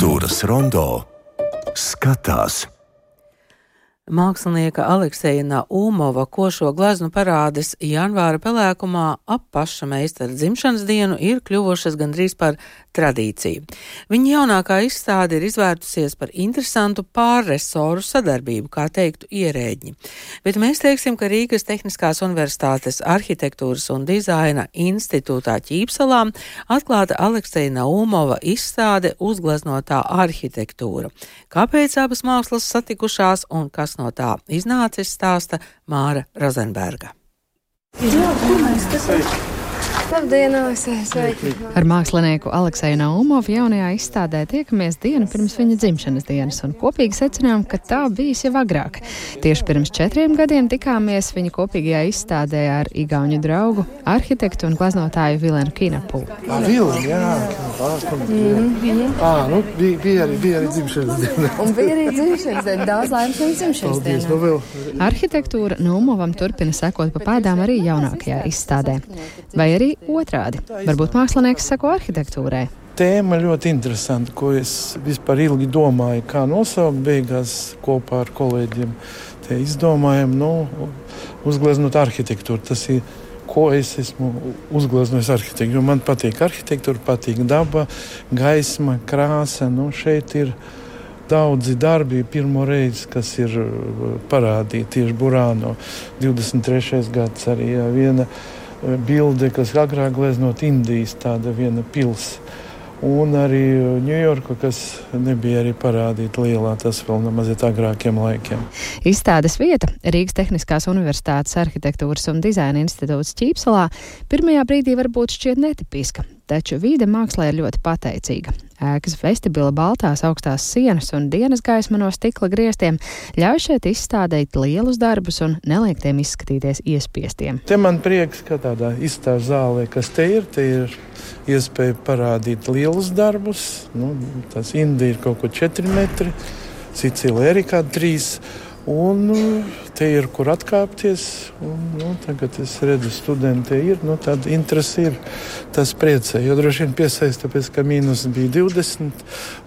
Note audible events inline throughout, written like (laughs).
Arhitektūras rondo skatās. Mākslinieka Alekseja Naumova košo gleznu parādes janvāra pelēkumā ap paša meistara dzimšanas dienu ir kļuvušas gandrīz par tradīciju. Viņa jaunākā izstāde ir izvērtusies par interesantu pārresoru sadarbību, kā teiktu ierēģi. Bet mēs teiksim, ka Rīgas Tehniskās Universitātes arhitektūras un dizaina institūtā Ķīpsalā atklāta Alekseja Naumova izstāde uzgleznotā arhitektūra. Kāpēc abas mākslas satikušās un kas no tā iznācis, stāsta Māra Rozenberga. Jā, kur mēs tas esam? Labdien, sveiki! Ar mākslinieku Alekseju Naumovu jaunajā izstādē tiekamies dienu pirms viņa dzimšanas dienas un kopīgi secinājām, ka tā bijis jau agrāk. Tieši pirms četriem gadiem tikāmies viņa kopīgajā izstādē ar igauņu draugu, arhitektu un glaznotāju Vilenu Kinapu. Vilni, jā, mm -hmm. nu, bija, bija, arī, bija arī dzimšanas diena. un bija arī dzimšanas diena, daudz laimes un dzimšanas diena. Nu Arhitektūra Naumovam turpina sekot pa pēdām arī jaunākajā izstādē. Vai arī otrādi. Varbūt mākslinieks sako arhitektūrai. Tēma ļoti interesanta, ko es vispār ilgi domāju, kā nosaukt beigās kopā ar kolēģiem. Te izdomājam, nu, uzgleznot arhitektūru. Tas ir ko es esmu uzgleznojis arhitektūru. Man patīk arhitektūra, patīk daba, gaisma, krāsa. Nu, šeit ir daudzi darbi, pirmo reizi, kas ir parādīti tieši Burāno 23. gads arī jā, viena bilde, kas agrāk gleznot Indijas tāda viena pilsēta. Un arī Ņujorka, kas nebija arī parādīta lielā, tas vēl no mazliet agrākiem laikiem. Izstādes vieta Rīgas Tehniskās Universitātes arhitektūras un dizaina institūts Ķīpsalā pirmajā brīdī varbūt šķiet netipiska, taču vīde mākslā ir ļoti pateicīga. Ēkas vestibila baltās augstās sienas un dienas gaisma no stikla griestiem ļauj šeit izstādīt lielus darbus un neliek tiem izskatīties iespiestiem. Te man prieks, ka tādā izstāžu zālē, kas te ir, te ir iespēja parādīt lielus darbus. Nu, tas Indija ir kaut ko 4 metri, Sicīlija arī kādi 3 metri. Un nu, te ir kur atkāpties. Un, nu, tagad es redzu, studenti ir. Nu, Tāda interese ir. Tas priecē. Jo droši vien piesaista, tāpēc ka mīnus bija 20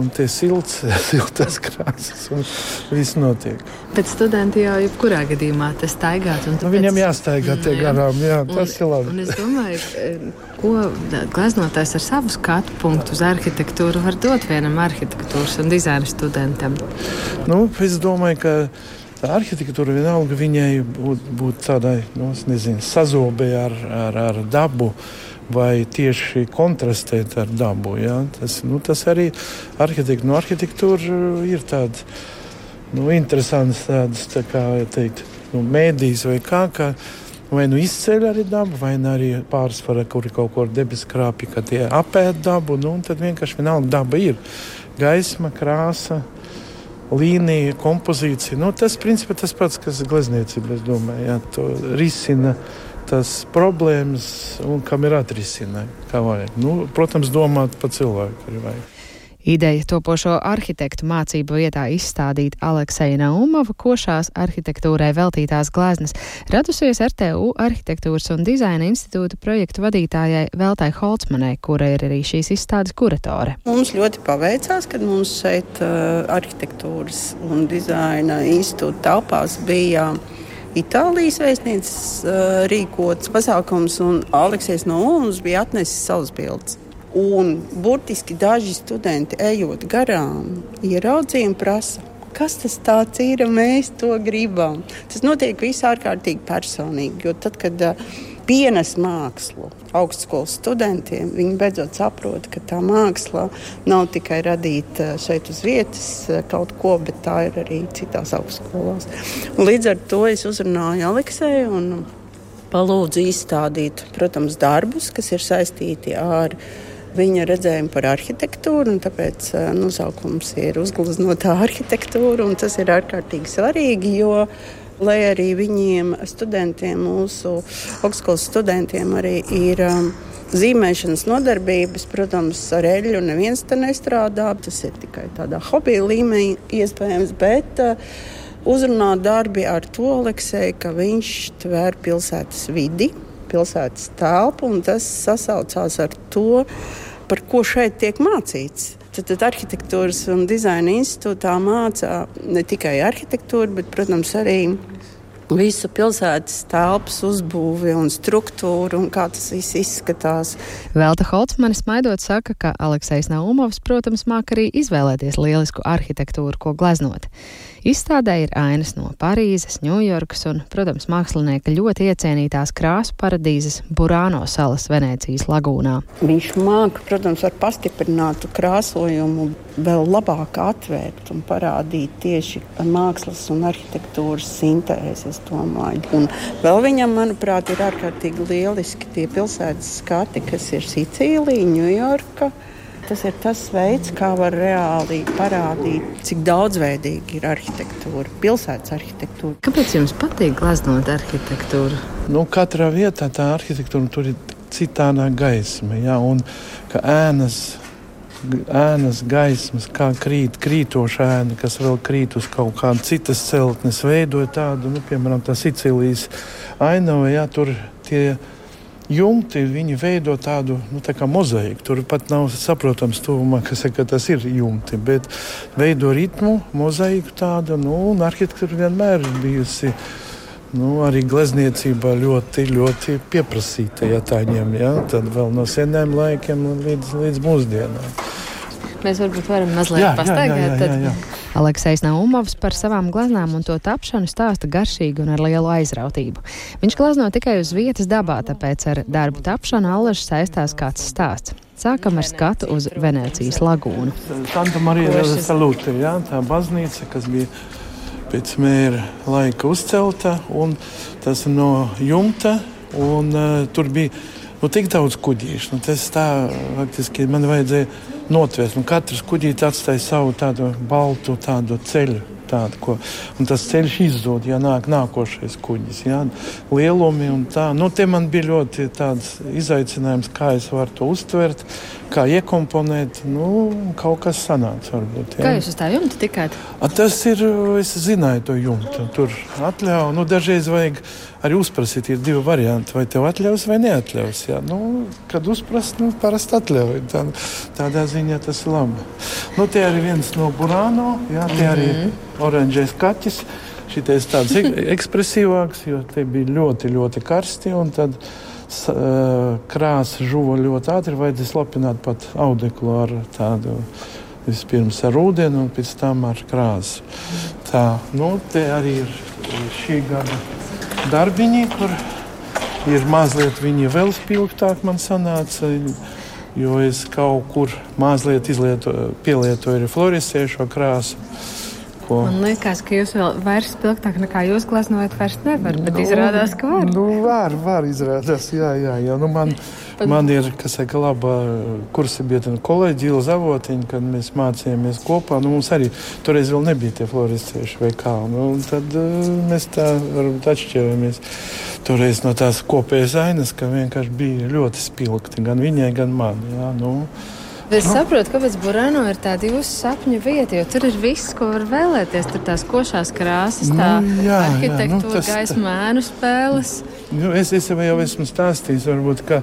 un tie silts, (laughs) siltas krāsas un viss notiek. Bet studenti jau jebkurā gadījumā te staigāt. Tāpēc... nu, viņam jāstaigā tie garām. Jā, tas un, ir labi. Un es domāju, ko glaznotājs ar savu skatu punktu uz arhitektūru var dot vienam arhitektūras un dizaina studentam? Nu, es domāju, ka tā arhitektūra vienalga viņai būtu būt tādai, nu, nezinu, sazobē ar, ar, ar dabu. Vai tieši kontrastēt ar dabu. Ja? Tas, nu, tas arī arhitekt, nu, arhitektūra ir tāda nu, interesanta, tādas, tā kā teikt, nu, mēdīs vai kā. kā vai nu izceļ arī dabu, vai nu arī pārsvarā, kur ir kaut kur debesu krāpja, ka tie apēd dabu. Nu, tad vienkārši vienalga daba ir gaisma, krāsa līnija, kompozīcija. Nu, tas principā tas pats, kas glezniecība, es domāju, jā, to risina tas problēmas un kam ir atrisina, kā vajag. Nu, protams, domāt par cilvēku arī vajag. Ideja topošo arhitektu mācību vietā izstādīt Alekseja Naumova košās arhitektūrai veltītās gleznas radusies RTU arhitektūras un dizaina institūta projektu vadītājai Veltai Holcmanai, kura ir arī šīs izstādes kuratore. Mums ļoti paveicās, kad mums šeit uh, arhitektūras un dizaina institūta telpās bija Itālijas vēstnieces uh, rīkots pasākums, un Aleksis no Ulmas bija atnesis savus bildes. Un burtiski daži studenti, ejot garām, ieraudzīja un prasa, kas tas ir, mēs to gribam. Tas notiek visā ārkārtīgi personīgi. Jo tad, kad pienes mākslu augstskolas studentiem, viņi beidzot saprot, ka tā māksla nav tikai radīta šeit uz vietas kaut ko, bet tā ir arī citās augstskolās. Un līdz ar to es uzrunāju Aleksēju palūdzu izstādīt, protams, darbus, kas ir saistīti ar viņu viņa redzējumu par arhitektūru. Tāpēc nosaukums ir uzgleznotā arhitektūra. Tas ir ārkārtīgi svarīgi, lai arī viņiem, studentiem, mūsu augstskolas studentiem, arī ir. Um, Zīmēšanas nodarbības, protams, ar eļļu neviens te nestrādā. Tas ir tikai tādā hobija līmenī, iespējams, bet uh, uzrunāt darbi ar to Aleksēju, ka viņš tver pilsētas vidi, pilsētas telpu, un tas sasaucās ar to, par ko šeit tiek mācīts. Tad, tad arhitektūras un dizaina institūtā mācā ne tikai arhitektūru, bet, protams, arī visu pilsētas telpas uzbūvi un struktūru un kā tas viss izskatās. Velta Holcmanis maidot saka, ka Aleksis Naumovs, protams, māk arī izvēlēties lielisku arhitektūru, ko gleznot. Izstādē ir ainas no Parīzes, Ņujorkas un, protams, mākslinieka ļoti iecienītās krāsu paradīzes Burāno salas Venēcijas lagūnā. Viņš māca, protams, ar pastiprinātu krāsojumu vēl labāk atvērt un parādīt tieši mākslas un arhitektūras sintēzi, es domāju. Un vēl viņam, manuprāt, ir ārkārtīgi lieliski tie pilsētas skati, kas ir Sicīlija, Ņujorka. Tas ir tas veids, kā var reāli parādīt, cik daudzveidīga ir arhitektūra, pilsētas arhitektūra. Kāpēc jums patīk gleznot arhitektūru? Nu, katrā vietā tā arhitektūra tur ir citādā gaisma, ja, un ka ēnas ēnas gaismas, kā krīt, krītoša ēna, kas vēl krīt uz kaut kādas citas celtnes, veidoja tādu, nu, piemēram, tā Sicīlijas ainava, ja tur tie jumti veido tādu nu, tā mozaiku. Tur pat nav saprotams, kas, ka tas ir jumti, bet veido ritmu, mozaiku tādu. Nu, un arhitektūra vienmēr ir bijusi. Nu, arī glezniecībā ļoti, ļoti pieprasīta, ja tā ņem, ja? tad vēl no seniem laikiem līdz, līdz mūsdienām. Mēs varbūt varam mazliet jā, pastaigāt. Jā, jā. Aleksis Naumovs par savām gleznām un to tapšanu stāsta garšīgi un ar lielu aizrautību. Viņš glezno tikai uz vietas dabā, tāpēc ar darbu tapšanu allaži saistās kāds stāsts. Sākam ar skatu uz Venecijas lagūnu. Santa Marija de Salute, jā, tā baznīca, kas bija pēc mēra laika uzcelta, un tas no jumta, un uh, tur bija nu, tik daudz kuģīšu. Nu, tas tā, faktiski man vajadzēja notvērst. Katrs kuģītis atstāja savu tādu baltu tādu ceļu. Tādu, ko, un tas ceļš izzūd, ja nāk nākošais kuģis. Ja, lielumi un tā. Nu, tie man bija ļoti izaicinājums, kā es varu to uztvert, kā iekomponēt. Nu, kaut kas sanāca varbūt. Ja. Kā jūs uz tā jumta tikāt? A, tas ir, es zināju to jumtu. Tur atļauju, nu, dažreiz vajag arī uzprasīt, ir divi varianti. Vai tev atļaus vai neatļaus. Jā. Nu, kad uzprast, nu, parasti atļauj. Tā, tādā ziņā tas ir labi. Nu, tie arī viens no burāno, jā, tie arī mm -hmm. oranžais kaķis. Šitais tāds (laughs) ekspresīvāks, jo tie bija ļoti, ļoti karsti. Tad uh, krāsa žuva ļoti ātri, vajadzēja slapināt pat audeklu ar tādu. Vispirms ar ūdeni, un pēc tam ar krāsu. Tā, nu, arī ir šī gada darbiņi, kur ir mazliet viņi vēl spilgtāk man sanāca. Jo es kaut kur mazliet izlieto, pielietoju fluorescējušo krāsu. Ko? Man liekas, ka jūs vēl vairāk spilgtāk nekā jūs gleznojat, vairs nevarat. Bet nu, izrādās, ka var. Nu, var, var izrādās, jā, jā. jā. Nu, man, Man ir saka, laba kursa biedra kolēģi Ilza Zavotiņa, kad mēs mācījāmies kopā. Nu, mums arī toreiz vēl nebija tie floristieši vai kā. Nu, tad uh, mēs tā varbūt atšķirāmies toreiz no tās kopējas ainas, ka vienkārši bija ļoti spilgti gan viņai, gan man. Jā, nu, Es saprotu, kāpēc Burāno ir tāda jūsu sapņu vieta, jo tur ir viss, ko var vēlēties. Tur tās košās krāsas, tā nu, jā, arhitektūra, jā, nu, tas, gaisma, ēnu spēles. Nu, es, es jau esmu stāstījis, varbūt, ka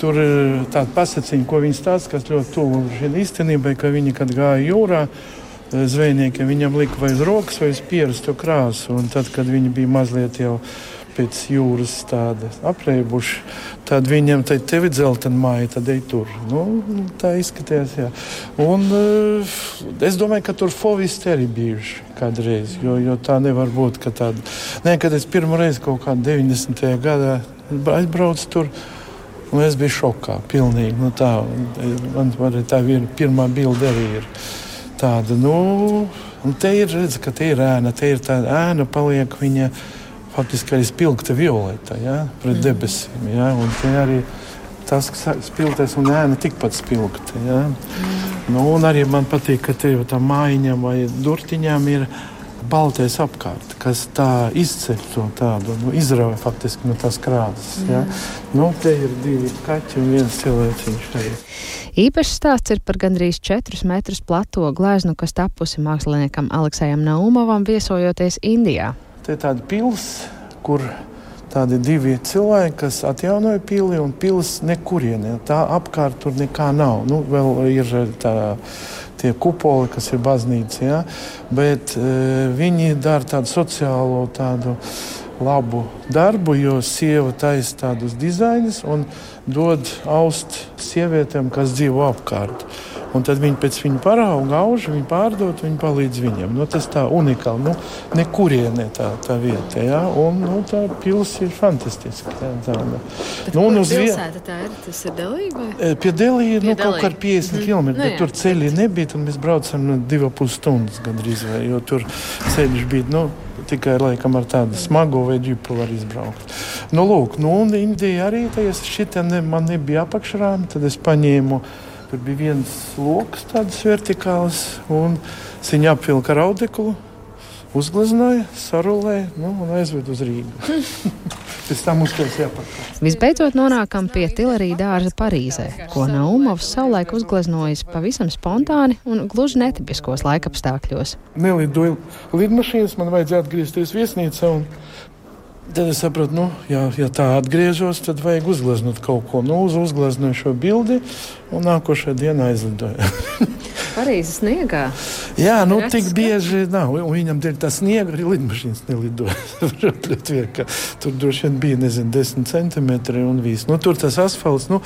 Tur ir tāda pasakiņa, ko viņi stāsta, kas ļoti tuvu šai īstenībai, ka viņi, kad gāja jūrā, eh, zvejniekiem viņam lika vai uz rokas, vai uz pieras to krāsu. Un tad, kad viņi bija mazliet jau pēc jūras apreibuši, tad viņam te tevi dzeltena māja, tad ej tur. Nu, tā izskatījās. Jā. Un, uh, es domāju, ka tur fovisti arī bijuši kādreiz, jo, jo tā nevar būt. Tāda, nē, kad es pirmo reizi kaut kādā 90. gadā aizbraucu tur. Un es biju šokā. Pilnīgi, nu, tā, man, man, tā ir pirmā bilde arī ir tāda. Nu, un te ir redzams, ka te ir ēna. Te ir tāda ēna, paliek viņa faktiski arī spilgta violeta ja, pret debesīm. Ja, un te arī tas, kas spilgtais un ēna tikpat spilgta. Ja. Nu, un arī man patīk, ka te jau tā mājiņam vai durtiņām ir ielikās baltais apkārt, kas tā izceļ to tādu, nu, izrauja faktiski no tās krāsas. Ja? Nu, te ir divi kaķi un viens cilvēciņš. Īpašs stāsts ir par gandrīz 4 metrus plato gleznu, kas tapusi māksliniekam Aleksējam Naumovam viesojoties Indijā. Te ir tāda pils, kur tādi divi cilvēki, kas atjaunoja pili un pils nekurienē. Tā apkārt tur nekā nav. Nu, vēl ir tā tie kupoli, kas ir baznīca. Ja? Bet uh, viņi dara tādu sociālo, tādu labu darbu, jo sieva taisa tādus dizainus un dod aust sievietēm, kas dzīvo apkārt. Un tad viņi pēc viņa parauga, auž, viņi pārdod, viņi palīdz viņiem. Nu, tas tā unikāli. Nu, nekurienē tā, tā vieta. Ja? Un nu, tā pilsēta ir fantastiska. Tā, tā, nu. Nu, un uz vietas tā ir. Tas ir Delija? Vai? E, pie Delija nu, kaut kā 50 mm. km, nu, bet jā. tur ceļi nebija. Mēs braucam nu, divas puses stundas gandrīz, vai, jo tur ceļš bija. Nu, Tikai laikam ar tādu smagu vai džipu var izbraukt. Nu, lūk, nu, un Indija arī tajā šitā ne, man nebija apakšrāmi. Tad es paņēmu Tur bija viens lokus, tāds vertikāls, un viņa apvilka ar audeklu, uzgleznoja, sarulēja nu, un aizveda uz Rīgu. (laughs) Pēc tam uztaisīja apakšā. Visbeidzot, nonākam pie Tilerija dārza Parīzē, ko Naumovs savulaik uzgleznojis pavisam spontāni un gluži netipiskos laikapstākļos. Nelidoju lidmašīnas, man vajadzēja atgriezties viesnīcā. Un... Tad es saprotu, nu, ja, ja tā atgriežos, tad vajag uzgleznot kaut ko. Nu, uz uzgleznoju šo bildi un nākošajā dienā aizlidoju. (laughs) Parīzes sniegā. Jā, nu Rats, tik bieži nav. Un viņam dēļ tā sniega arī lidmašīnas nelidoja. (laughs) tur droši vien bija, nezinu, 10 centimetri un viss. Nu, tur tas asfalts, nu,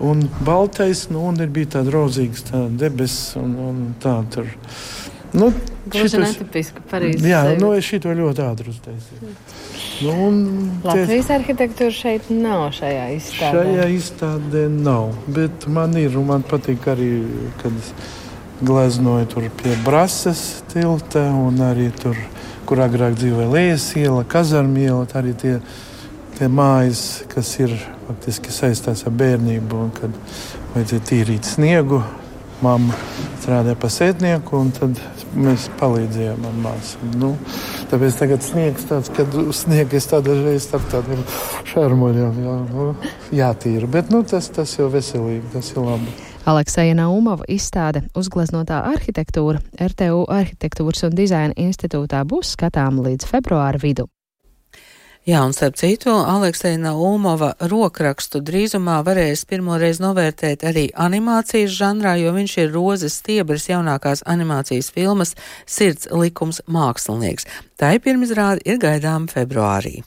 un baltais, nu, un ir bija tāda rozīgas tā debesis un, un tā tur. Nu, Gluži netipiski Parīzes. Jā, sevi. nu, es šito ļoti ātri uztaisīju. Nu, Latvijas tie... arhitektūra šeit nav šajā izstādē. Šajā izstādē nav, bet man ir, un man patīk arī, kad es gleznoju tur pie Brasas tilta un arī tur, kur agrāk dzīvoja Lējas iela, Kazarmiela, arī tie, tie mājas, kas ir faktiski saistās ar bērnību, un kad vajadzēja tīrīt sniegu, mamma strādāja pa sētnieku, un tad mēs palīdzējām māsu. Nu, tāpēc tagad sniegs tāds, kad tādā reizē starp tādiem šarmoļiem jā, nu, jātīra. Bet nu, tas, tas jau veselīgi, tas ir labi. Alekseja Naumova izstāde uzgleznotā arhitektūra RTU Arhitektūras un dizaina institūtā būs skatāma līdz februāra vidu. Jā, un starp citu, Aleksēna Ulmova rokrakstu drīzumā varēs pirmoreiz novērtēt arī animācijas žanrā, jo viņš ir Rozes Stiebras jaunākās animācijas filmas Sirds likums mākslinieks. Tā ir pirmizrāde ir gaidām februārī.